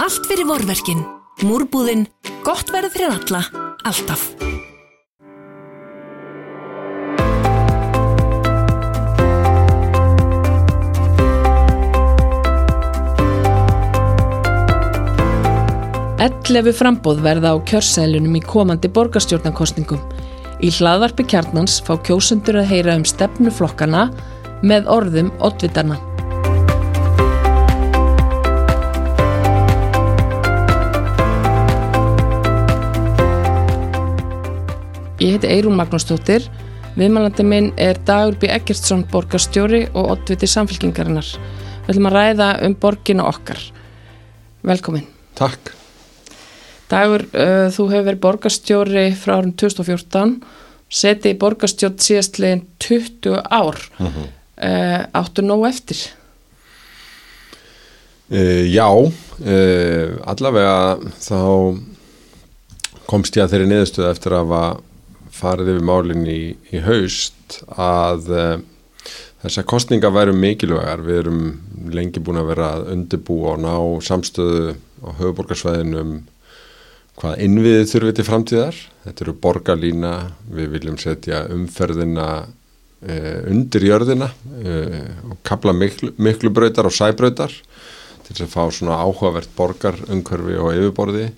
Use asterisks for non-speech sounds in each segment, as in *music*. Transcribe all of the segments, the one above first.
Allt fyrir vorverkin. Múrbúðin. Gott verð fyrir alla. Alltaf. Ellefu frambóð verða á kjörsælunum í komandi borgarstjórnarkostningum. Í hlaðvarpi kjarnans fá kjósundur að heyra um stefnuflokkana með orðum oddvitarna. Ég heiti Eirún Magnúsdóttir. Viðmælandi minn er Dagur B. Eggertsson, borgarstjóri og oddviti samfélkingarinnar. Við ætlum að ræða um borginu okkar. Velkomin. Takk. Dagur, uh, þú hefur verið borgarstjóri frá árum 2014, setið í borgarstjórn síðastlegin 20 ár. Uh áttu nóg eftir? Uh, já, uh, allavega þá komst ég að þeirri niðurstöðu eftir að farið yfir málinn í, í haust að uh, þessar kostninga væru mikilvægar. Við erum lengi búin að vera að undirbúa og ná samstöðu á höfuborgarsvæðinu um hvað innviðið þurfið til framtíðar. Þetta eru borgarlína, við viljum setja umferðina uh, undir jörðina uh, og kapla miklu, miklu brautar og sæbrautar til að fá svona áhugavert borgarumhverfi og yfirborði.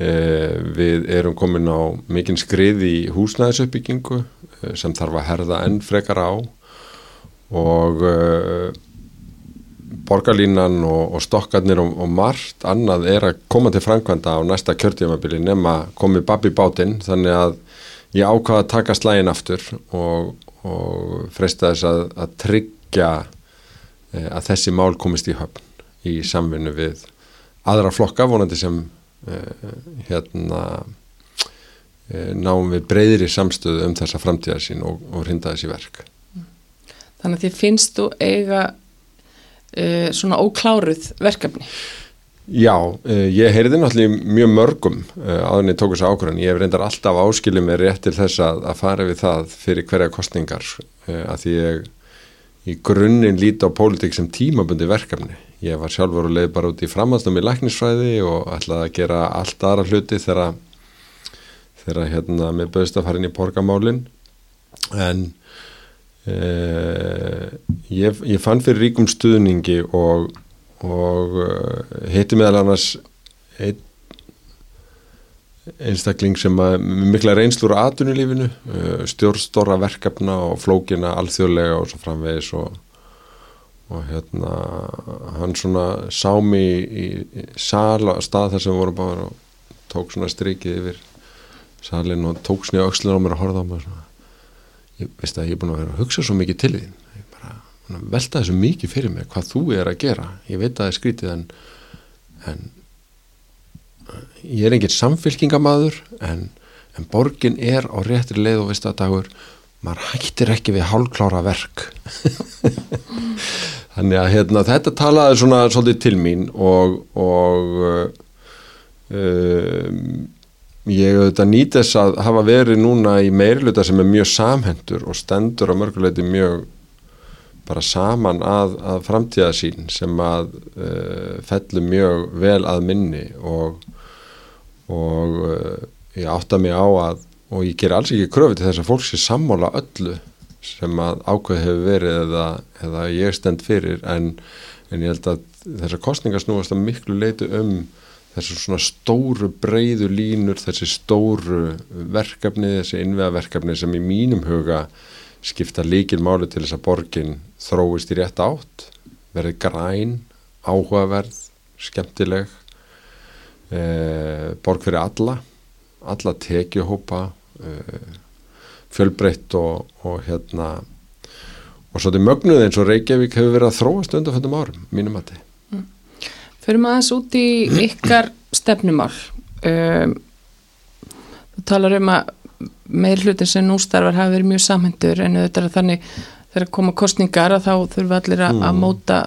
Uh, við erum komin á mikinn skrið í húsnæðisuppbyggingu sem þarf að herða enn frekar á. Og borgarlínan og, og stokkarnir og, og margt annað er að koma til framkvæmda á næsta kjörtímabili nema komið babbi bátinn. Þannig að ég ákvaða að taka slægin aftur og, og freysta þess að, að tryggja að þessi mál komist í höfn í samvinnu við aðra flokka vonandi sem hérna e, náum við breyðri samstöðu um þessa framtíðarsín og hrinda þessi verk Þannig að því finnst þú eiga uh, svona ókláruð verkefni? Já, uh, ég heyrði náttúrulega mjög mörgum uh, áður en ég tók þess ákvörðan. Ég hef reyndar alltaf áskilið mér rétt til þess að, að fara við það fyrir hverja kostningar að því ég í grunninn líti á pólitík sem tímabundi verkefni. Ég var sjálfur og leiði bara út í framhansnum í læknisfræði og ætlaði að gera allt aðra hluti þegar, þegar hérna, með bauðst að fara inn í porgamálinn en Uh, ég, ég fann fyrir ríkum stuðningi og, og uh, hitti meðal annars ein, einstakling sem mikla reynslur á atunulífinu uh, stjórnstóra verkefna og flókina alþjóðlega og svo framvegis og, og hérna hann svona sá mig í, í sal að stað þar sem við vorum bara og tók svona strikið yfir salin og tók snið aukslun á mér að horfa á mig svona ég veist að ég er búin að vera að hugsa svo mikið til því ég bara velta þessu mikið fyrir mig hvað þú er að gera. Ég veit að það er skrítið en, en ég er enginn samfélkingamadur en, en borgin er á réttri leið og veist að dagur maður hættir ekki við hálklára verk. *laughs* Þannig að hérna, þetta talaði svona svolítið til mín og og um, ég auðvitað nýt þess að hafa verið núna í meiriluta sem er mjög samhendur og stendur á mörguleiti mjög bara saman að, að framtíða sín sem að uh, fellur mjög vel að minni og, og uh, ég átta mig á að og ég ger alls ekki kröfi til þess að fólk sé sammála öllu sem að ákveð hefur verið eða, eða ég stend fyrir en, en ég held að þessar kostningar snúast að miklu leiti um þessu svona stóru breyðu línur, þessi stóru verkefni, þessi innvegaverkefni sem í mínum huga skipta líkil máli til þess að borgin þróist í rétt átt, verði græn, áhugaverð, skemmtileg, eh, borg fyrir alla, alla tekjuhópa, eh, fjölbreytt og, og hérna og svo til mögnuð eins og Reykjavík hefur verið að þróast undanfjöndum árum, mínum að þið. Förum aðeins út í ykkar stefnumál. Um, þú talar um að meir hlutin sem nú starfar hafi verið mjög samhendur en þetta er þannig þegar koma kostningar að þá þurfum allir að, mm. að móta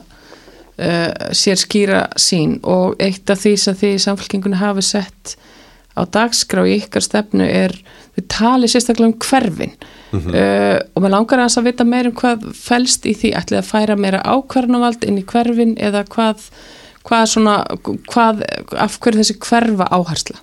sér skýra sín og eitt af því sem því samfélkingunni hafi sett á dagskrá í ykkar stefnu er við tali sérstaklega um hverfin mm -hmm. uh, og maður langar að vita meir um hvað fælst í því ætlið að færa meira ákvarnavald inn í hverfin eða hvað hvað svona, hvað, af hverju þessi hverfa áhersla?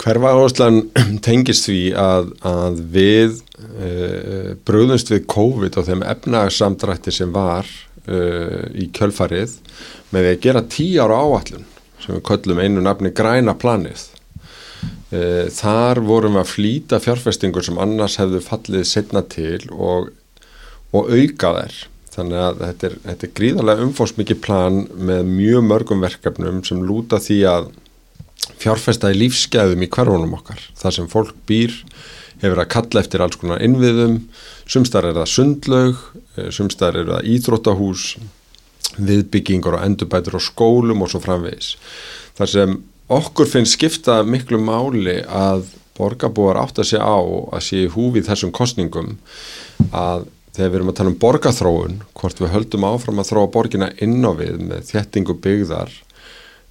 Hverfa áherslan *clears throat* tengist því að, að við uh, bröðumst við COVID og þeim efnagsamdrætti sem var uh, í kjölfarið með því að gera tíu ára áallun sem við köllum einu nafni græna planið. Uh, þar vorum við að flýta fjárfestingur sem annars hefðu fallið setna til og, og auka þær. Þannig að þetta er, þetta er gríðarlega umfórsmikið plan með mjög mörgum verkefnum sem lúta því að fjárfesta í lífsgæðum í hverfunum okkar. Það sem fólk býr hefur að kalla eftir alls konar innviðum, sumstar er það sundlaug, sumstar er það íþróttahús, viðbyggingur og endurbætur og skólum og svo framvegis. Þar sem okkur finnst skipta miklu máli að borgarbúar átt að sé á að sé í húfið þessum kostningum að þegar við erum að tala um borgarþróun, hvort við höldum áfram að þróa borgina inn á við með þjettingu byggðar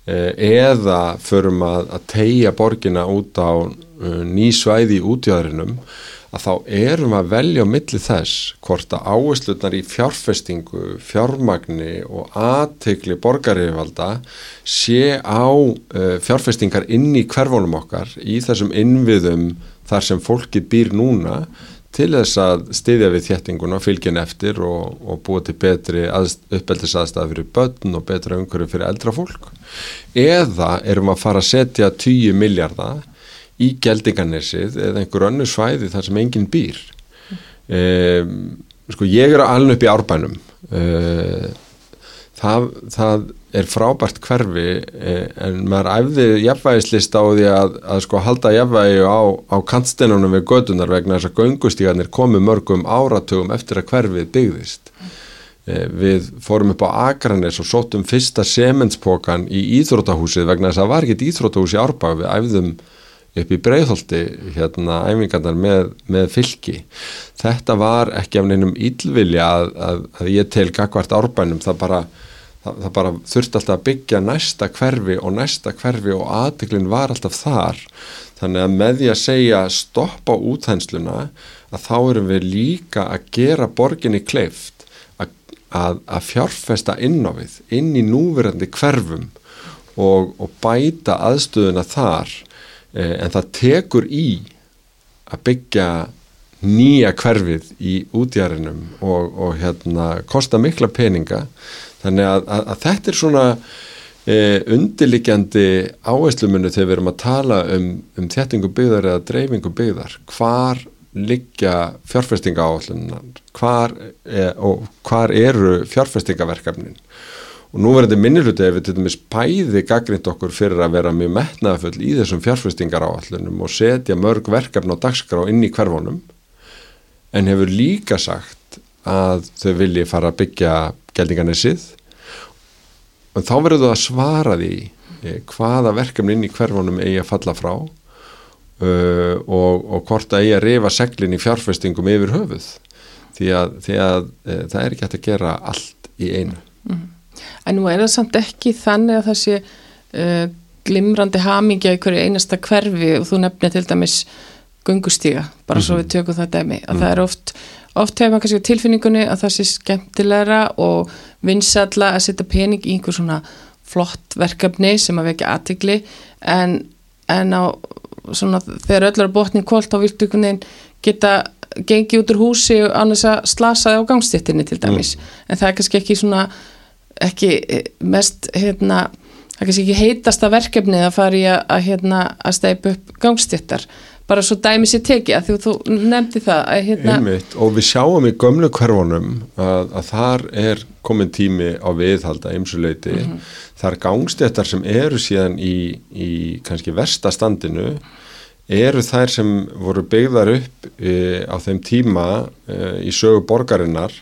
eða förum að, að tegja borgina út á uh, ný svæði í útjáðurinnum að þá erum að velja á milli þess hvort að áherslutnar í fjárfestingu, fjármagni og aðtegli borgarífvalda sé á uh, fjárfestingar inn í hverfónum okkar í þessum innviðum þar sem fólki býr núna til þess að styðja við þjettinguna, fylgin eftir og, og búa til betri uppeldisaðstæði fyrir börn og betra umhverju fyrir eldra fólk. Eða erum að fara að setja 10 miljardar í geldingarnessið eða einhver önnu svæði þar sem enginn býr. Um, sko ég er að alna upp í árbænum. Um, það, það er frábært hverfi en maður æfði jafnvægislista á því að, að sko halda jafnvægi á, á kantsteinunum við gödunar vegna þess að göngustígarnir komu mörgum áratugum eftir að hverfið byggðist. Við fórum upp á Akranes og sótum fyrsta sementspokan í Íþrótahúsið vegna þess að það var ekkit Íþrótahús í Árbæð, við æfðum upp í Breiðholti hérna æfingarnar með, með fylki. Þetta var ekki af neinum ílvilja að, að, að ég tel gagvart Árbænum, það bara Það, það bara þurfti alltaf að byggja næsta hverfi og næsta hverfi og aðteglinn var alltaf þar. Þannig að með því að segja stoppa úthensluna að þá erum við líka að gera borginni kleift að, að, að fjárfesta inn á við inn í núverandi hverfum og, og bæta aðstöðuna þar. Eh, en það tekur í að byggja nýja hverfið í útjærinum og, og hérna kosta mikla peninga Þannig að, að, að þetta er svona e, undirlikjandi áherslumunni þegar við erum að tala um, um þettingu byggðar eða dreifingu byggðar. Hvar liggja fjárfestinga áherslunar? Hvar, e, hvar eru fjárfestingaverkefnin? Og nú verður þetta minniluti ef við til dæmis bæði gaggrind okkur fyrir að vera mjög metnaðafull í þessum fjárfestingar áallunum og setja mörg verkefn á dagskrá inn í hverfónum en hefur líka sagt að þau vilji fara að byggja geldingarnessið og þá verður þú að svara því eh, hvaða verkefni inn í hverfunum eigi að falla frá uh, og, og hvort að eigi að reyfa seglin í fjárfestingum yfir höfuð því að, því að uh, það er ekki hægt að gera allt í einu mm. En nú er það samt ekki þannig að það sé uh, glimrandi hamingja í hverju einasta hverfi og þú nefnir til dæmis gungustíga, bara mm -hmm. svo við tökum það dæmi, að mm það er oft oft hefur maður kannski tilfinningunni að það sé skemmtilegra og vinsalla að setja pening í einhver svona flott verkefni sem að vekja aðtikli en, en á svona þegar öll er að botni kvólt á viltugunin geta gengið út úr húsi og annars að slasa það á gangstittinni til dæmis. Mm. en það er kannski ekki svona ekki mest hérna það er kannski ekki heitasta verkefni að fara í að, að, hérna, að steipa upp gangstittar bara svo dæmi sér teki að þú, þú nefndi það að, hérna... Einmitt, og við sjáum í gömlu hverfunum að, að þar er komin tími á viðhalda eimsuleiti, mm -hmm. þar gangstéttar sem eru síðan í, í kannski verstastandinu eru þær sem voru byggðar upp e, á þeim tíma e, í sögu borgarinnar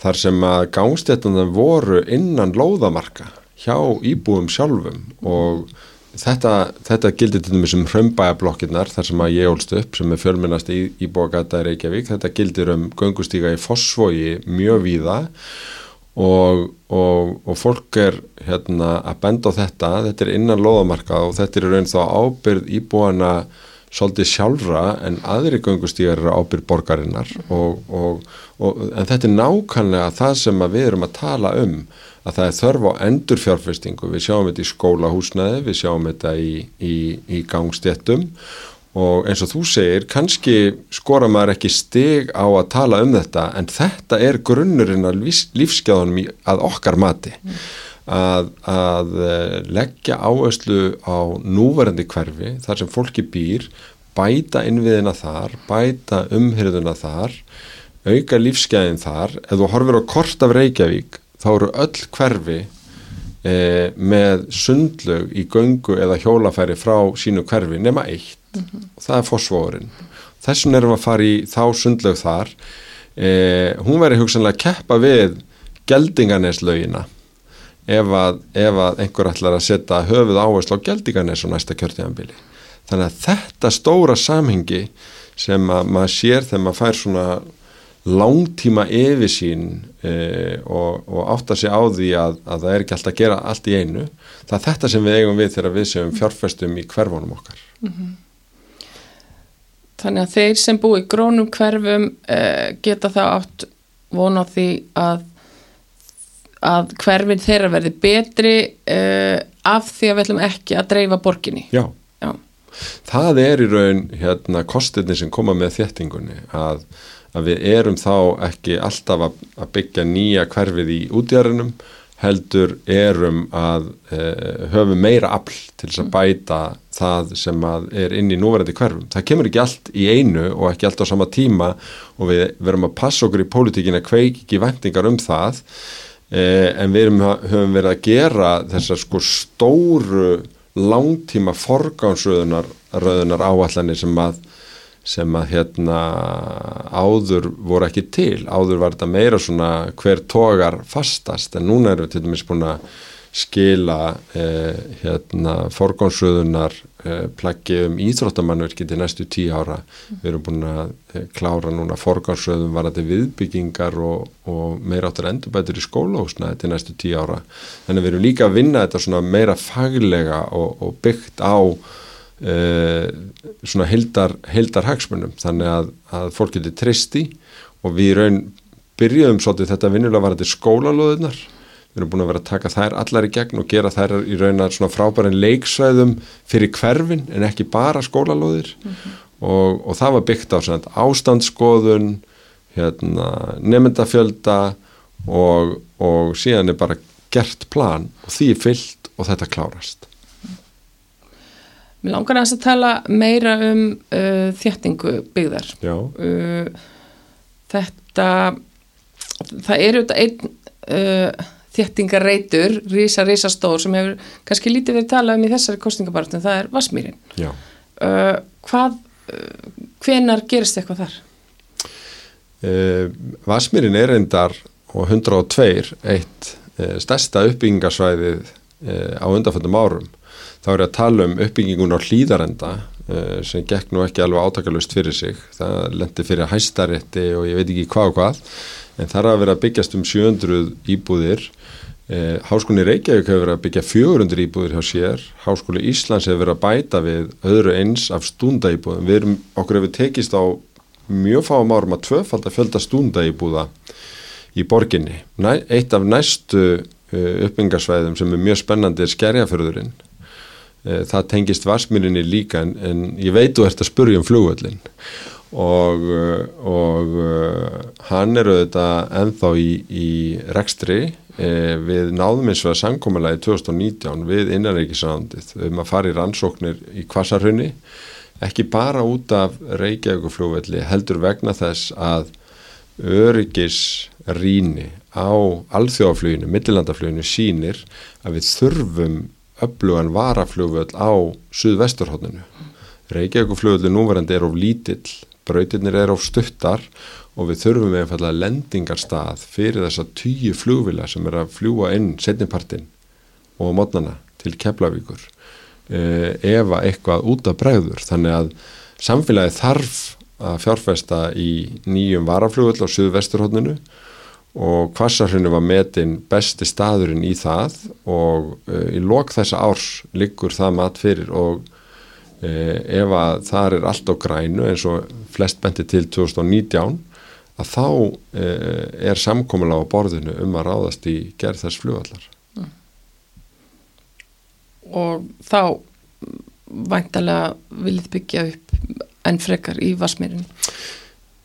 þar sem að gangstéttunum voru innan lóðamarka hjá íbúum sjálfum og Þetta, þetta gildir til dæmis um hraumbæjablokkinnar þar sem að ég ólst upp sem er fjölmennast í, í bókata Reykjavík. Þetta gildir um göngustíka í Fossvogi mjög víða og, og, og fólk er hérna, að benda á þetta. Þetta er innan loðamarka og þetta er raun þá ábyrð íbúana svolítið sjálfra en aðri göngustígar eru ábyrg borgarinnar. Og, en þetta er nákvæmlega það sem við erum að tala um að það er þörf á endurfjárfestingu. Við sjáum þetta í skólahúsnaði við sjáum þetta í, í, í gangstjettum og eins og þú segir kannski skora maður ekki stig á að tala um þetta en þetta er grunnurinn að lífsgjáðunum að okkar mati. Að, að eh, leggja áherslu á núverandi hverfi þar sem fólki býr bæta innviðina þar, bæta umhyrðuna þar, auka lífsgæðin þar, ef þú horfir á kort af Reykjavík þá eru öll hverfi e, með sundlög í göngu eða hjólafæri frá sínu hverfi nema eitt mm -hmm. og það er fósfórin þessum erum að fara í þá sundlög þar e, hún verður hugsanlega að keppa við geldinganeslögina ef að, ef að einhver ætlar að setja höfuð áherslu á geldingarnes og næsta kjörtíðanbili. Þannig að þetta stóra samhengi sem að maður sér þegar maður fær svona langtíma yfirsýn e, og, og átta sig á því að, að það er ekki alltaf að gera allt í einu það er þetta sem við eigum við þegar við séum fjárfestum í hverfunum okkar mm -hmm. Þannig að þeir sem búi í grónum hverfum e, geta það átt vona því að að hverfin þeirra verði betri uh, af því að við ætlum ekki að dreifa borginni Já, Já. það er í raun hérna kostinni sem koma með þéttingunni að, að við erum þá ekki alltaf að, að byggja nýja hverfið í útjæðarinnum heldur erum að uh, höfum meira afl til þess að mm. bæta það sem er inn í núverandi hverfum. Það kemur ekki allt í einu og ekki allt á sama tíma og við verum að passa okkur í pólitíkin að kveiki ekki vendingar um það eh, en við erum, höfum verið að gera þessar sko stóru langtíma forgánsröðunar áallanir sem að sem að hérna áður voru ekki til, áður var þetta meira svona hver tógar fastast en núna erum við til dæmis búin að skila eh, hérna, forgónsröðunar eh, plaggi um íþróttamannverki til næstu tíu ára. Mm. Við erum búin að eh, klára núna forgónsröðum varandi viðbyggingar og, og meira áttur endurbætur í skólahúsnaði til næstu tíu ára. Þannig við erum líka að vinna þetta svona meira faglega og, og byggt á svona heldar, heldar hagsmunum. Þannig að, að fólk getur tristi og við raun byrjuðum svolítið þetta vinnulega varandi skólalóðunar við erum búin að vera að taka þær allar í gegn og gera þær í raun að svona frábærin leiksvæðum fyrir hverfin en ekki bara skólalóðir mm -hmm. og, og það var byggt á svona ástandsskoðun hérna, nefndafjölda og, og síðan er bara gert plan og því er fyllt og þetta klárast Mér langar að tala meira um uh, þjættingu byggðar. Uh, þetta það er auðvitað einn uh, þéttingarreitur, rísa, rísa stór sem hefur kannski lítið verið talað um í þessari kostningabartum, það er Vasmýrin uh, hvað uh, hvenar gerist eitthvað þar? Uh, Vasmýrin er endar og 102 eitt uh, stærsta uppbyggingarsvæðið uh, á undanfjöndum árum þá er að tala um uppbyggingun á hlýðarenda uh, sem gekk nú ekki alveg átakalust fyrir sig, það lendi fyrir hæstarétti og ég veit ekki hvað og hvað. En þar að vera að byggjast um 700 íbúðir. Eh, Háskóli Reykjavík hefur verið að byggja 400 íbúðir hjá sér. Háskóli Íslands hefur verið að bæta við öðru eins af stúndaýbúðum við erum okkur hefur tekist á mjög fáum árum að tvöfald að fjölda stúndaýbúða í borginni. Eitt af næstu uh, uppbyggingarsvæðum sem er mjög spennandi er skerjaförðurinn það tengist varsmýrinni líka en, en ég veit þú ert að spurja um flugvöllin og, og hann er auðvitað enþá í, í rekstri eh, við náðum eins og að sangkomulega í 2019 við innanreikisrandið um að fara í rannsóknir í kvassarhunni ekki bara út af Reykjavíkufljóðvelli heldur vegna þess að öryggisríni á alþjóðafluginu, millilandafluginu sínir að við þurfum öflugan varafljóðvöld á suðvesturhóttinu. Reykjavíkufljóðvelli núverandi er of lítill brautirnir er of stuttar og við þurfum einfallega lendingarstað fyrir þessa tíu flugvila sem er að fljúa inn setnipartin og mótnana til Keflavíkur eh, ef að eitthvað út af bregður þannig að samfélagi þarf að fjárfesta í nýjum varaflugvöld á suðvesturhóttinu og Kvassarhunni var metin besti staðurinn í það og uh, í lok þessa árs liggur það mat fyrir og ef að þar er allt á grænu eins og flest benti til 2019 að þá er samkomulega á borðinu um að ráðast í gerð þess flugvallar. Og þá væntalega viljið byggja upp enn frekar í Vasmýrin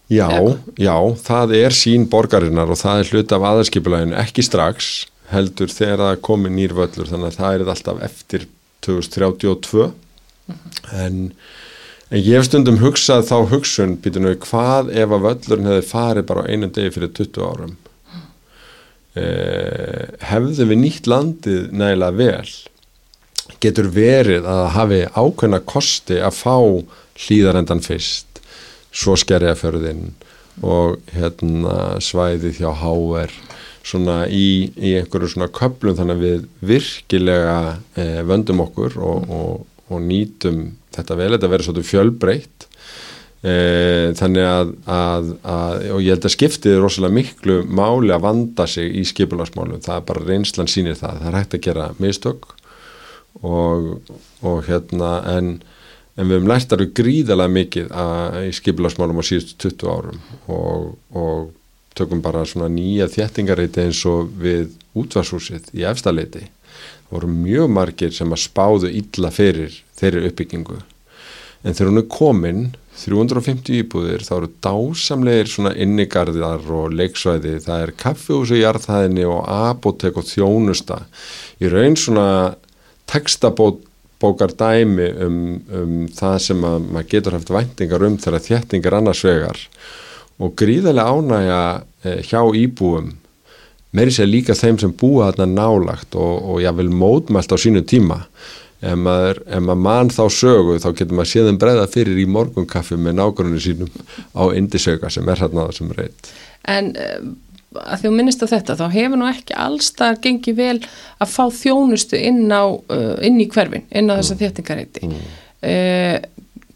Já, já, það er sín borgarinnar og það er hlut af aðarskipulæginu ekki strax heldur þegar það komi nýrvöllur þannig að það er alltaf eftir 2032 mm -hmm. en, en ég hef stundum hugsað þá hugsun býtum við hvað ef að völlurinn hefði farið bara á einu degi fyrir 20 árum? Eh, hefðu við nýtt landið nægilega vel? Getur verið að hafi ákveðna kosti að fá hlýðarendan fyrst svo skerjaförðin og hérna svæðið hjá HR svona í, í einhverju svona köplum þannig að við virkilega eh, vöndum okkur og, og, og nýtum þetta vel, þetta verður svona fjölbreytt eh, þannig að, að, að og ég held að skiptið er rosalega miklu máli að vanda sig í skipularsmálum, það er bara reynslan sínir það, það er hægt að gera mistök og, og hérna en, en við hefum lært alveg gríðalega mikið að, í skipilagsmálum á síðustu 20 árum og, og tökum bara svona nýja þéttingareiti eins og við útvarshúsið í efstaleiti það voru mjög margir sem að spáðu illa fyrir þeirri uppbyggingu. En þegar hún er komin 350 íbúðir þá eru dásamlegir svona innigarðar og leiksvæði, það er kaffehús í jarðhæðinni og apotek og þjónusta. Í raun svona textabókar dæmi um, um það sem að maður getur haft væntingar um þegar þéttingar annars vegar. Og gríðarlega ánægja eh, hjá íbúum meiri sér líka þeim sem búa þarna nálagt og, og ég vil mótmælt á sínu tíma. Ef maður, maður mann þá sögu þá getur maður séðan breyða fyrir í morgunkaffi með nákvæmlega sínum á indisauka sem er hérna það sem reynd En að að minnist á þetta þá hefur nú ekki allstar gengið vel að fá þjónustu inn, á, uh, inn í hverfin, inn á þessa mm. þéttingareiti mm. uh,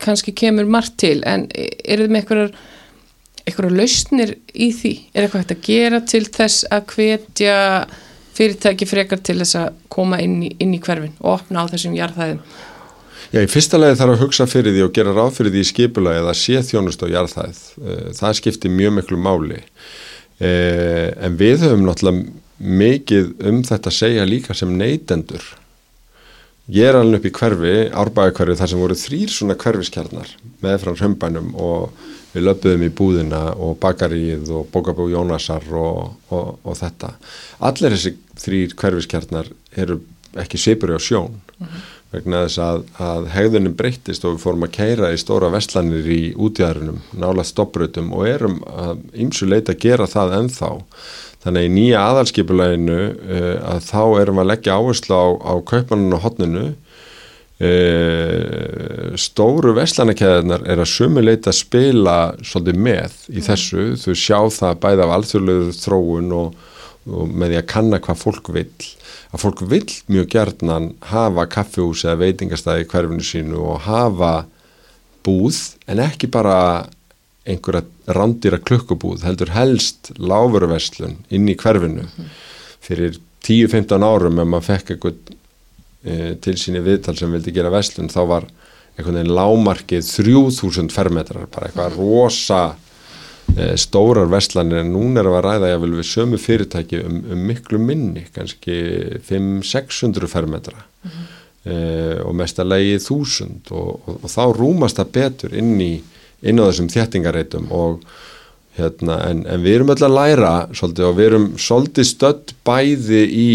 kannski kemur margt til en eru þið með einhverjar einhverjar lausnir í því er eitthvað hægt að gera til þess að hvetja fyrirtæki frekar til þess að koma inn í, inn í hverfin og opna á þessum jarðhæðum Já, í fyrsta lagi þarf að hugsa fyrir því og gera ráð fyrir því í skipulagi að sé þjónust á jarðhæð. Uh, það skiptir mjög miklu máli eh, en við höfum náttúrulega mikið um þetta að segja líka sem neytendur. Ég er alveg upp í hverfi, árbæðakverfi þar sem voru þrýr svona hverfiskjarnar með frá hömbænum og við löpuðum í búðina og bakaríð og bókabó Jónasar og, og, og þetta. Allir þessi þrýr hverfiskjarnar eru ekki sipuri á sjón. Uh -huh vegna þess að, að hegðunum breyttist og við fórum að keira í stóra vestlanir í útjæðarinnum, nála stoppbrötum og erum að ymsu leita að gera það ennþá. Þannig í nýja aðalskipuleginu uh, að þá erum að leggja áherslu á, á kaupanun og hotninu uh, stóru vestlanarkæðarnar er að sumi leita að spila svolítið með í mm. þessu, þú sjá það bæða af alþjóðlegu þróun og, og með því að kanna hvað fólk vil að fólk vil mjög gerðnan hafa kaffehús eða veitingastæði í hverfinu sínu og hafa búð en ekki bara einhverja randýra klukkubúð heldur helst láfurverslun inn í hverfinu mhm. fyrir 10-15 árum ef maður fekk eitthvað e, til síni viðtal sem vildi gera verslun þá var einhvern veginn lámarkið 3000 fermetrar bara eitthvað rosa Eh, stórar vestlanir en núna er að ræða jáfnvel við sömu fyrirtæki um, um miklu minni, kannski 500-600 fermetra mm -hmm. uh, og mest að leiði 1000 og, og, og þá rúmast það betur inn, í, inn á þessum þéttingareitum og hérna en, en við erum öll að læra svolítið og við erum svolítið stödd bæði í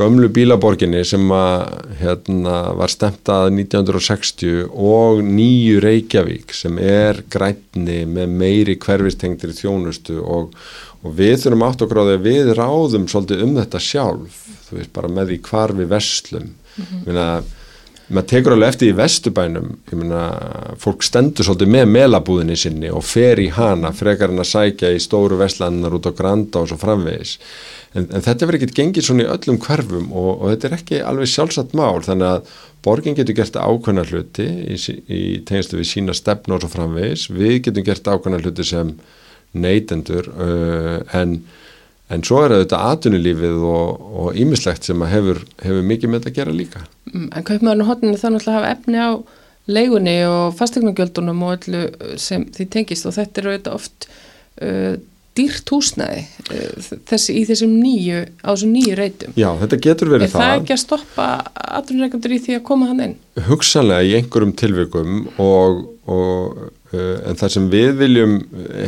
gömlu bílaborginni sem að, hérna, var stemtað 1960 og nýju Reykjavík sem er grænni með meiri hverfistengtir þjónustu og, og við þurfum átt okkur á því að við ráðum svolítið um þetta sjálf, þú veist bara með því hvar við vestlum mm -hmm. minna, maður tekur alveg eftir í vestubænum ég minna, fólk stendur svolítið með melabúðinni sinni og fer í hana frekar en að sækja í stóru vestlannar út á Granda og svo framvegis en, en þetta verður ekkert gengið svona í öllum hverfum og, og þetta er ekki alveg sjálfsagt mál þannig að borgin getur gert ákveðna hluti í, í tengstu við sína stefn og svo framvegis, við getum gert ákveðna hluti sem neytendur uh, en, en svo er þetta atunulífið og ímislegt sem hefur, hefur mikið með þetta að gera líka. Mm, En kaupmaðurinn og hotninu þá náttúrulega hafa efni á leigunni og fastegnagjöldunum og öllu sem því tengist. Og þetta eru auðvitað oft uh, dýrt húsnæði uh, þessi, í þessum nýju, á þessum nýju reytum. Já, þetta getur verið Er það ekki að stoppa aðrunreikandur í því að koma hann inn? hugsanlega í einhverjum tilvikum og, og uh, en það sem við viljum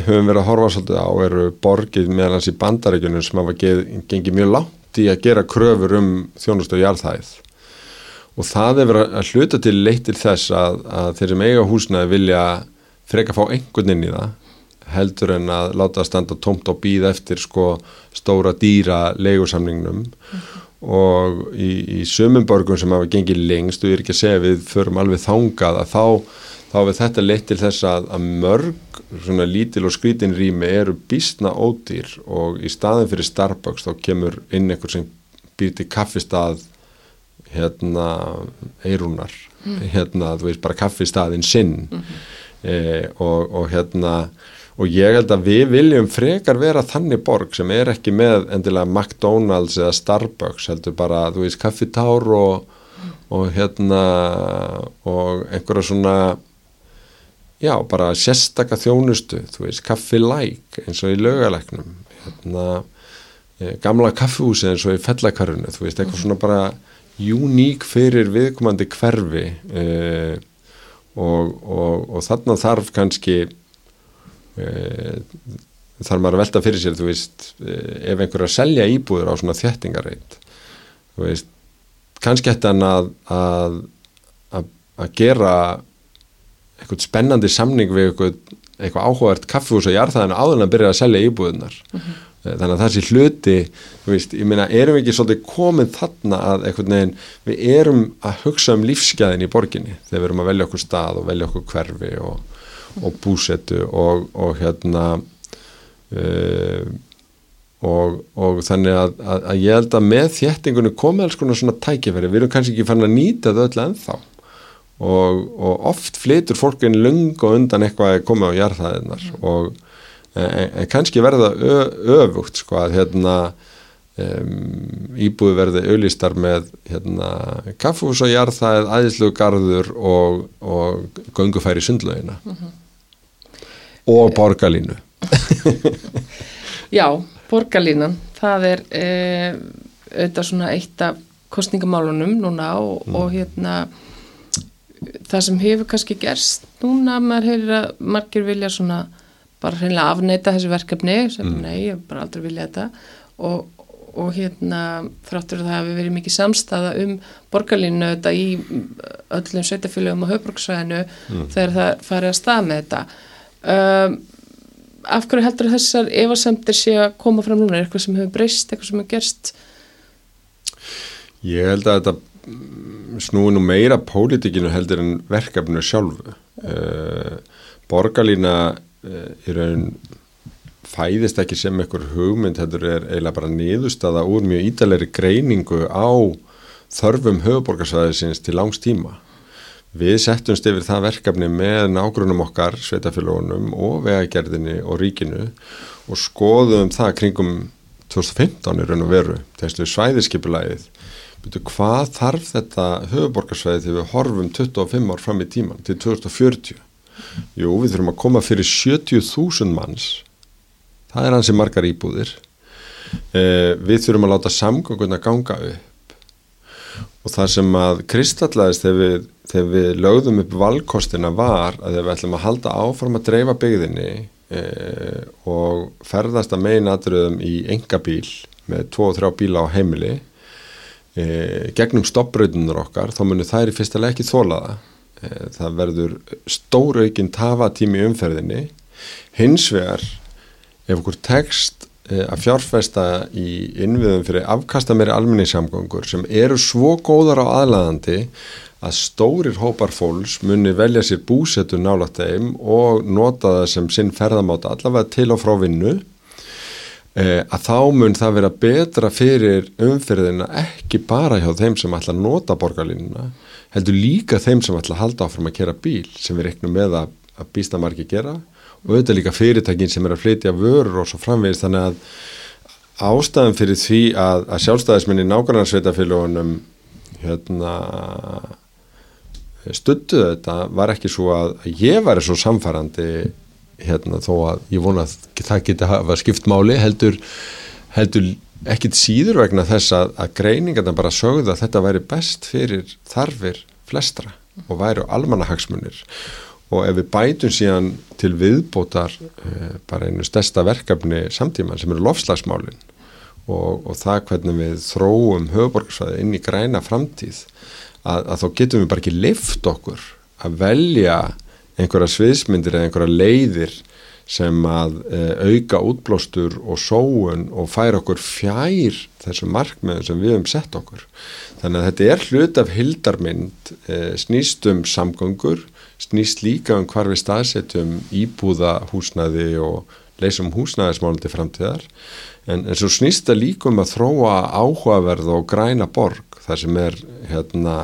höfum verið að horfa svolítið á eru borgið meðal hans í bandaríkjunum sem hafa gengið mjög langt í að gera kröfur um þjónust og jarðhæð og það er verið að hluta til leitt til þess að, að þeir sem eiga húsnaði vilja freka fá einhvern inn í það heldur en að láta standa tómt og býða eftir sko stóra dýra leigusamningnum. Og í, í sömum borgum sem hafa gengið lengst og ég er ekki að segja við förum alveg þangað að þá, þá við þetta leitt til þess að, að mörg svona lítil og skrítin rými eru býstna ódýr. Og í staðin fyrir Starbucks þá kemur inn einhver sem býr til kaffistað hérna eirunar hérna þú veist bara kaffistaðin sinn. E, og, og hérna og ég held að við viljum frekar vera þannig borg sem er ekki með endilega McDonalds eða Starbucks heldur bara, þú veist, kaffitár og, og hérna og einhverja svona já, bara sérstaka þjónustu þú veist, kaffilæk eins og í lögalegnum hérna, eh, gamla kaffihúsi eins og í fellakarunu, þú veist, eitthvað svona bara uník fyrir viðkomandi hverfi eh, og, og, og þarna þarf kannski þarf maður að velta fyrir sér þú veist, e, ef einhver að selja íbúður á svona þjettingarreit þú veist, kannski hætti hann að að, að að gera eitthvað spennandi samning við eitthvað, eitthvað áhugavert kaffihús og jarðaðinu áður en að byrja að selja íbúðunar þannig að þessi hluti veist, ég meina, erum við ekki svolítið komið þarna að eitthvað neginn, við erum að hugsa um lífsgæðin í borginni þegar við erum að velja okkur stað og velja okkur hverfi og, og búsetu og, og hérna uh, og, og þannig að, að, að ég held að með þéttingunni komið alls konar svona tækifæri, við erum kannski ekki fann að nýta það öll ennþá. Og, og oft flytur fólkin lung og undan eitthvað að koma á jarðaðinnar og en, en kannski verða ö, öfugt sko að hérna um, íbúi verði auðlistar með hérna kaffús og jarðað, æðislu garður og, og göngufæri sundlaugina og borgarlínu. *laughs* Já, borgarlínan, það er e, auðvitað svona eitt af kostningamálunum núna og, og hérna það sem hefur kannski gerst núna, maður heyrir að margir vilja svona bara hreinlega afneita þessu verkefni sem Mm. nei, ég bara aldrei vilja þetta. Og, og hérna þráttur að það hefur verið mikið samstaða um borgarlínu þetta í öllum sveitafélögum og höfbruksvæðinu þegar það farið að stað með þetta um, af hverju heldur þessar efasemtir sé að koma fram núna, er eitthvað sem hefur breyst, eitthvað sem hefur gerst Ég held að þetta snúi nú meira pólitíkinu heldur en verkefninu sjálfu. Uh, borgarlína uh, í raun fæðist ekki sem einhver hugmynd, heldur er eiginlega bara niðurstaða úr mjög ítalegri greiningu á þörfum höfuborgarsvæðisins til langs tíma. Við settumst yfir það verkefni með nágrunum okkar, sveitafélagunum og vegagerðinni og ríkinu og skoðum það kringum 2015 í raun og veru, þessu svæðiskipulæðið Byrju, hvað þarf þetta höfuborgarsvæði þegar við horfum 25 ár fram í tíman til 2040? Jú, við þurfum að koma fyrir 70.000 manns. Það er hansi margar íbúðir. Eh, við þurfum að láta samgönguna ganga upp. Og það sem að kristallaðist þegar við, þegar við lögðum upp valkostina var að við ætlum að halda áfram að dreifa byggðinni eh, og ferðast að meina aðröðum í engabíl með 2-3 bíla á heimili e, gegnum stopprautunar okkar þá munir þær í fyrsta leið ekki þólaða e, það verður stóraukinn tafatími í umferðinni. Hins vegar ef okkur tekst e, að fjárfesta í innviðum fyrir afkasta meiri almenningssamgöngur sem eru svo góðar á aðlæðandi að stórir hópar fólks muni velja sér búsetu nálægt þeim og nota það sem sinn ferðamáta allavega til og frá vinnu eh, að þá mun það vera betra fyrir umferðina ekki bara hjá þeim sem ætla að nota borgarlínuna heldur líka þeim sem ætla að halda áfram að kera bíl sem við reiknum með að býsta margi gera og auðvitað líka fyrirtækin sem er að flytja vörur og svo framvegist þannig að ástæðan fyrir því að, að sjálfstæðisminni nákvæmnarsveitafélagunum hérna stuttuðu þetta var ekki svo að ég væri svo samfærandi hérna þó að ég vona að það geti hafa skipt máli heldur, heldur ekkit síður vegna þess að, að greiningarna bara sögðu að þetta væri best fyrir þarfir flestra og væri almanahagsmunir og ef við bætum síðan til viðbótar uh, bara einu stærsta verkefni samtíman sem eru lofslagsmálin og, og það hvernig við þróum höfuborgarsvæði inn í græna framtíð að, að þá getum við bara ekki lift okkur að velja einhverja sviðsmyndir eða einhverja leiðir sem að uh, auka útblástur og sóun og færa okkur fjær þessu markmiðum sem við hefum sett okkur. Þannig að þetta er hlut af hildarmynd, uh, snýst um samgöngur, snýst líka um hvar við staðsetjum íbúða húsnæði og leysum húsnæðismálandi framtíðar en, en svo snýst það líka um að þróa áhugaverð og græna borg þar sem er hérna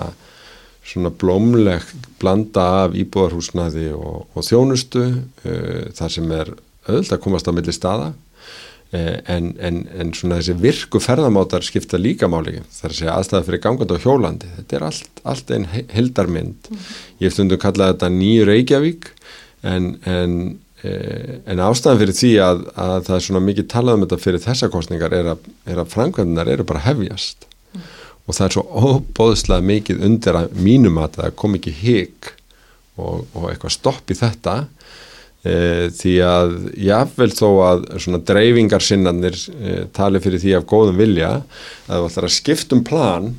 svona blómleg blanda af íbúðarhúsnæði og, og þjónustu uh, þar sem er öll að komast á milli staða uh, en, en, en svona þessi virku ferðamátar skipta líka máli þar að segja aðstæða fyrir gangand á hjólandi. Þetta er allt, allt einn hildarmynd mm. ég stundum kallaði þetta nýju Reykjavík en, en en ástæðan fyrir því að, að það er svona mikið talað um þetta fyrir þessa kostningar er að, að framkvæmdunar eru bara hefjast og það er svo óbóðslega mikið undir að mínum að það kom ekki higg og, og eitthvað stopp í þetta e, því að jáfnvel þó að svona dreifingarsinnanir e, tali fyrir því af góðum vilja að það ætlar að skiptum plan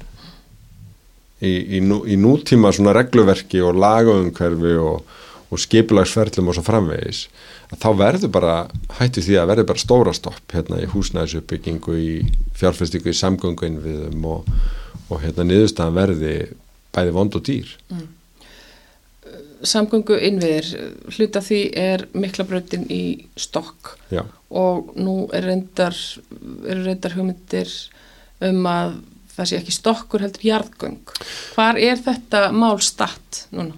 í, í, nú, í nútíma svona regluverki og lagaumhverfi og, og skipilagsferðlum og svo framvegis þá verður bara hætti því að verður bara stóra stopp hérna í húsnæðisuppbyggingu í fjárfestingu í samgöngu innviðum og, og hérna niðurstaðan verði bæði vond og dýr mm. Samgöngu innviðir hluta því er miklabröndin í stokk Já. og nú er reyndar, er reyndar hugmyndir um að það sé ekki stokkur heldur jarðgöng hvar er þetta mál statt núna?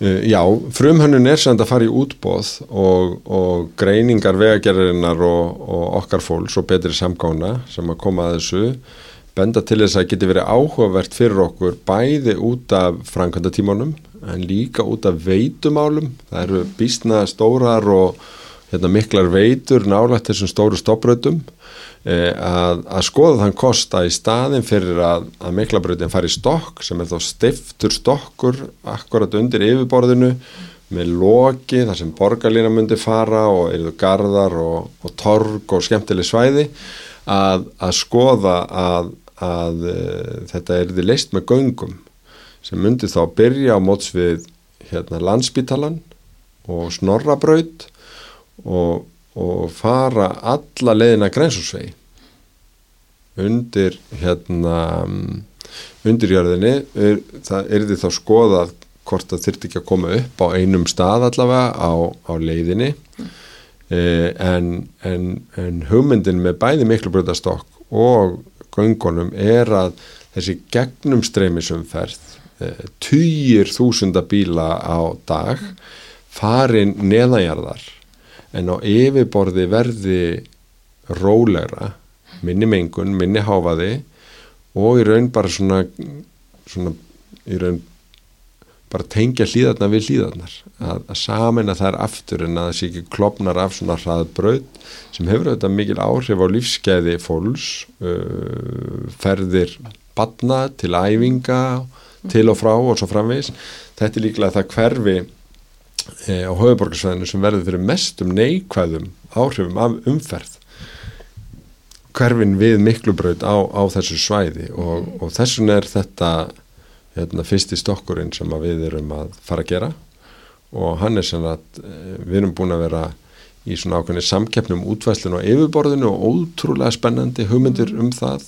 Uh, já, frumhönnun er sem að fara í útbóð og, og greiningar vegagerðarinnar og, og okkar fólks og betri samgána sem að koma að þessu benda til þess að geti verið áhugavert fyrir okkur bæði út af framkvæmdatímanum en líka út af veitumálum. Það eru býstna stórar og hérna, miklar veitur nálægt þessum stóru stoppröðum Eh, að, að skoða þann kosta í staðin fyrir að, að miklabröðin fari stokk sem er þá stiftur stokkur akkurat undir yfirborðinu með loki þar sem borgarlína myndi fara og eruðu gardar og, og torg og skemmtileg svæði að, að skoða að e, þetta eruði leist með göngum sem myndi þá byrja á móts við hérna, landsbítalan og snorrabraut og og fara alla leiðina grænsusvegi undir hérna undirjörðinni er, það er því þá skoðað hvort það þurft ekki að koma upp á einum stað allavega á, á leiðinni. Mm. eh, en, en, en hugmyndin með bæði miklubröðastokk og göngunum er að þessi gegnum streymisumferð eh, týjir þúsunda bíla á dag farin neðanjarðar en á yfirborði verði rólegra, minni mengun, minni háfaði og í raun bara svona, svona í raun bara tengja hlýðarna við hlýðarnar að, að samin að það er aftur en að það sé ekki klopnar af svona hraðbröð sem hefur auðvitað mikil áhrif á lífskeiði fólks uh, ferðir badna til æfinga til og frá og svo framvegs þetta er líklega það hverfi á höfuborgarsvæðinu sem verður fyrir mestum neikvæðum áhrifum af umferð. Hverfin við miklubraut á, á þessu svæði og, mm. og þessun er þetta hérna, fyrsti stokkurinn sem við erum að fara að gera. Og hann er sem að eh, við erum búin að vera í svona ákveðni samkeppnum útvæslinu og yfirborðinu og ótrúlega spennandi hugmyndir um það.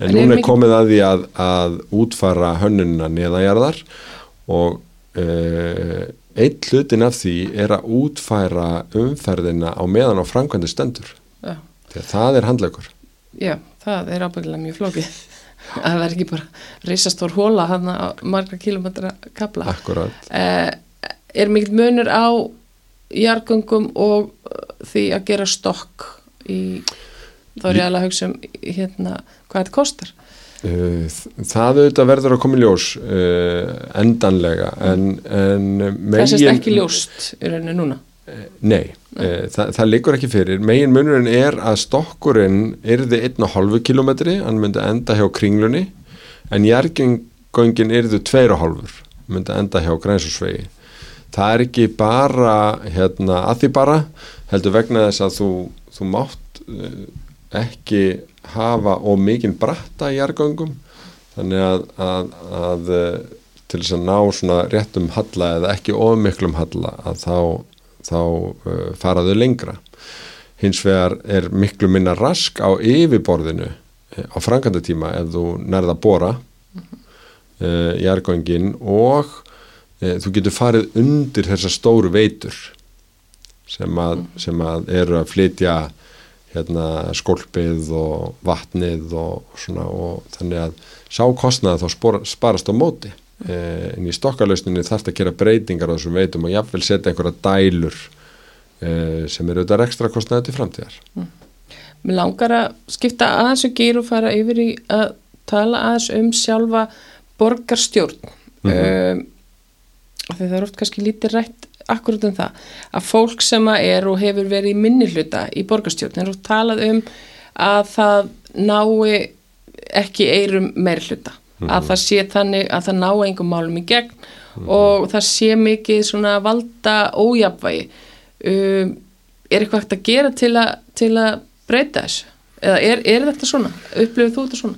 En, en núna er komið að því að, að útfara hönnunina neðajarðar og e, Eitt hlutin af því er að útfæra umferðina á meðan á framkvæmdi stendur. Já. Þegar það er handlegur. Já, það er ábyggilega mjög flókið. *laughs* Það verður ekki bara reysastór hóla hann á margra kilometra kapla. Akkurát. Eh, er mikill munur á jargungum og því að gera stokk í, þá er ég alveg að hugsa um hérna, hvað þetta kostar. Uh, það auðvitað verður að koma í ljós uh, endanlega en, en það sést ekki ljóst í rauninni núna. Nei, uh, það, það liggur ekki fyrir. Megin munurinn er að stokkurinn yrði 1,5 kilometri hann myndi enda hjá kringlunni en jærgengöngin yrði 2,5 myndi enda hjá grænsusvegi það er ekki bara hérna, að því bara heldur vegna þess að þú, þú mátt ekki hafa og mikinn bratta í jargöngum þannig að, að, að eh, til þess að ná svona réttum halla eða ekki omiklum halla að þá, þá uh, faraðu lengra. Hins vegar er miklu minna rask á yfirborðinu uh, á frangandatíma ef þú nærða að bóra uh, jargöngin og þú getur farið undir þessar stóru veitur sem að, sem að eru að flytja hérna, skolpið og vatnið og svona og þannig að sá kostnaði þá spora, sparast á móti e, en í stokkalauðsninni þarf það að gera breytingar á þessum veitum og jáfnvel setja einhverja dælur e, sem eru auðvitað ekstra kostnaði til framtíðar mm. Mér langar að skipta aðeins og gera og fara yfir í að tala aðeins um sjálfa borgarstjórn mm -hmm. um, það er oft kannski lítið rætt akkurat um það að fólk sem að er og hefur verið í minnihluta í borgarstjórn er og talað um að það nái ekki eirum meirhluta mm -hmm. að það sé þannig að það ná engum málum í gegn mm -hmm. og það sé mikið svona valda ójapvægi um, er eitthvað hægt að gera til, a, til að breyta þessu eða er, er þetta svona, upplifir þú þetta svona?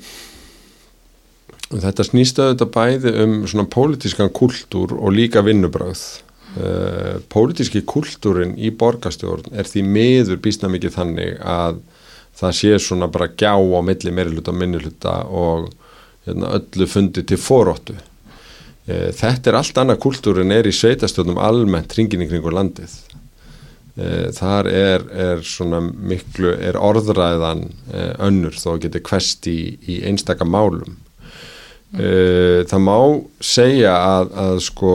Þetta snýst auðvitað bæði um svona pólitískan kultúr og líka vinnubráð Uh, pólitíski kultúrin í borgastjórn er því miður býstna mikið þannig að það sé svona bara gjá á milli meiriluta og minniluta og hérna, öllu fundi til foróttu uh, þetta er allt annað kultúrin er í sveitastjórnum almennt ringin í kringu landið. Uh, þar er, er svona miklu er orðræðan önnur þó að geti kvesti í, í einstaka málum Uh, það má segja að, að sko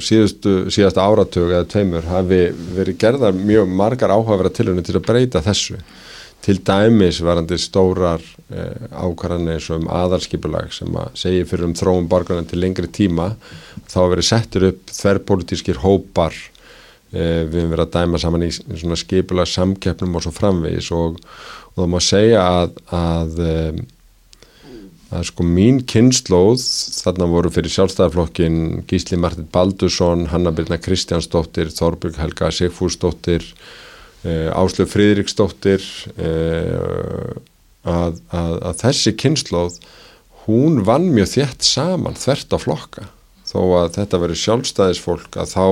síðustu, síðasta áratug eða tveimur hafi verið gerðar mjög margar áhugaverða tilhörinu til að breyta þessu. Til dæmis varandi stórar uh, ákvarðanir eins og um aðarskipulag sem að segja fyrir um þróum borgarna til lengri tíma þá verið settur upp þverrpolítískir hópar uh, við hefum verið að dæma saman í svona skipulag samkeppnum og svo framvegis. Og, og það má segja að, að um, að sko mín kynnslóð þarna voru fyrir sjálfstæðarflokkin Gísli Martin Baldursson, Hanna Birna Kristjánsdóttir, Þorbjörg Helga Sigfúrsdóttir uh, Áslöf Fríðriksdóttir uh, að, að, að þessi kynnslóð hún vann mjög þétt saman þvert á flokka. Þó að þetta veri sjálfstæðisfólk að þá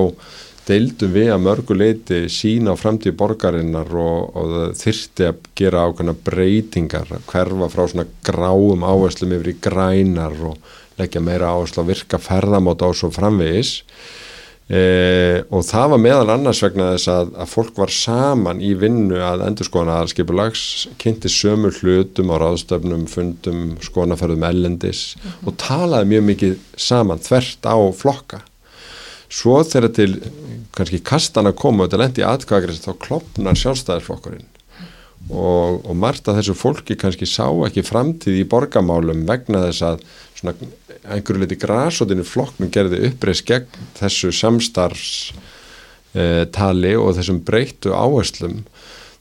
deildum við að mörguleiti sína á framtíð borgarinnar og, og þyrti að gera ákveðna breytingar, hverfa frá svona gráum áherslum yfir í grænar og leggja meira áherslu að virka ferðamáta á svo framvegis e, og það var meðal annars vegna þess að, að fólk var saman í vinnu að endur skoðana aðalskipulags, kynnti sömu hlutum á ráðstöfnum, fundum, skoðanaferðum ellendis mm -hmm. og talaði mjög mikið saman þvert á flokka svo þegar til kannski kastan að koma og þetta lendi aðkvæðagrið þá klopnar sjálfstæðarflokkurinn og, og margt að þessu fólki kannski sá ekki framtíð í borgamálum vegna þess að svona einhverju liti græsotinu flokknum gerði uppreist gegn þessu samstarfstali eh, og þessum breyttu áherslum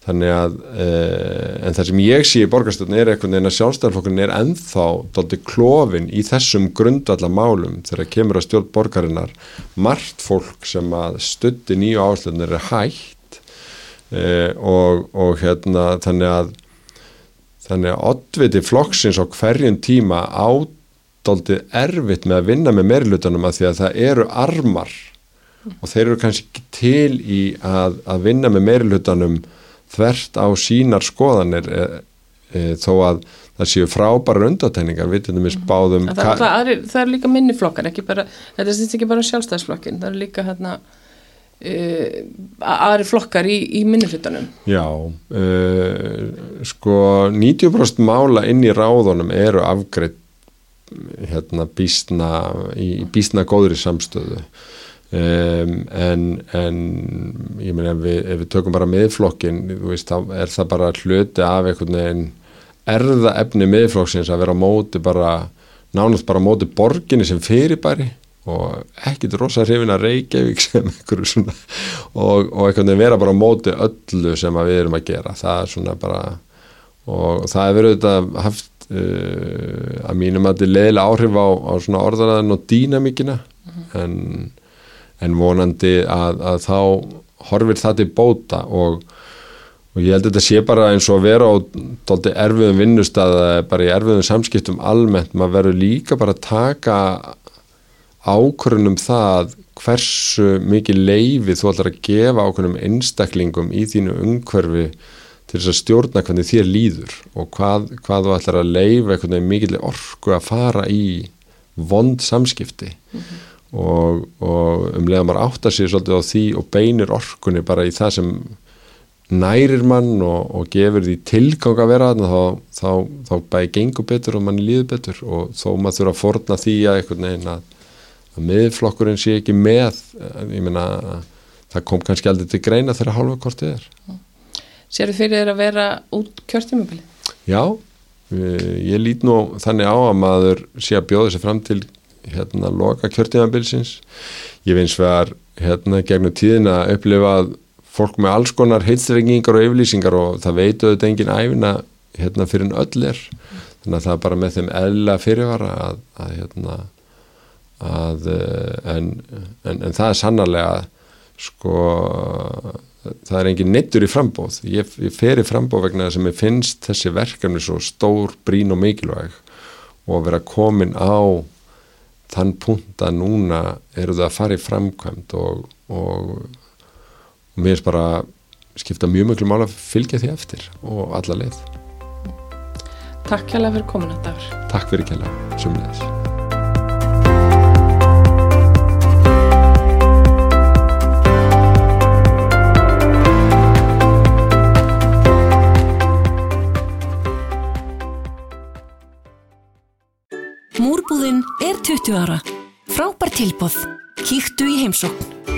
þannig að eh, en það sem ég sé í borgarstöðun er einhvern veginn að sjálfstæðarflokkurinn er enþá doldi klófin í þessum grundvallamálum þegar kemur að stjórn borgarinnar. Margt fólk sem að stutti nýju áslöðnir er hægt eh, og, og hérna þannig að þannig að oddviti flokksins á hverjum tíma ádoldi erfitt með að vinna með meirilutunum að því að það eru armar. Og þeir eru kannski til í að, að vinna með meirilutunum þvert á sínar skoðanir e, e, þó að það séu frábæra undatækningar við til dæmis mhm. báðum það, það, aðri, það er líka minniflokkar þetta er ekki bara sjálfstæðisflokkin það er líka hérna uh, aðri flokkar í, í minniflutanum Já uh, sko 90% mála inn í ráðunum eru afgreitt hérna bísna í bísna góðri samstöðu Um, en, en ég meina ef ef við tökum bara miðflokkin veist, þá er það bara hluti af einhvern veginn erða efni miðflokksins að vera á móti bara nánast bara á móti borginni sem fyrirbæri og ekkit rosa hrifin að Reykjavík *laughs* sem einhverju svona og, og einhvern veginn vera bara á móti öllu sem við erum að gera. Það er svona bara og það hefur auðvitað haft uh, að mínum að þetta er leiðilega áhrif á, á svona orðaræðin og dýnamíkina. En, en vonandi að, að þá horfir það til bóta og og ég held að þetta sé bara eins og að vera á tólti erfiðum vinnustað bara í erfiðum samskiptum almennt maður verður líka bara að taka ákvörunum það hversu mikið leifi þú ætlar að gefa ákvörunum einstaklingum í þínu umhverfi til þess að stjórna hvernig þér líður og hvað, hvað þú ætlar að leifa einhvern veginn mikið orku að fara í vond samskipti mm -hmm. Og, og um leiða maður áttar sér svolítið á því og beinir orkunni bara í það sem nærir mann og, og gefur því tilgang að vera þarna þá, þá, þá bæði gengur betur og mann líður betur og þó maður þurfa að forna því að einhvern veginn að að miðflokkurinn sé ekki með ég meina það kom kannski aldrei til greina þegar halva kortið er Sér þið fyrir þér að vera út kjörtímabili? Já, ég lít nú þannig á að maður sé að bjóða sér fram til hérna loka kjörtímabilsins. Ég finnst vegar hérna gegnum tíðin að upplifa að fólk með alls konar heitstrengingar og yflýsingar og það veitu auðvitað engin æfina hérna fyrir en öll er. Þannig að það er bara með þeim eðla fyrirvara að, að hérna að eh, en, en, en það er sannarlega sko það er engin nettur í frambóð ég, ég fer í frambóð vegna þess að mér finnst þessi verkefni svo stór, brín og mikilvæg og að vera komin á þann punkt að núna eru það að fara í framkvæmt og, og, og mér er bara skipta mjög mjög mál að fylgja því eftir og alla leið. Takk kælega fyrir komin að dagur. Takk fyrir kælega, sumleðis Múrbúðin er 20 ára. Frábær tilbóð. Kíktu í heimsókn.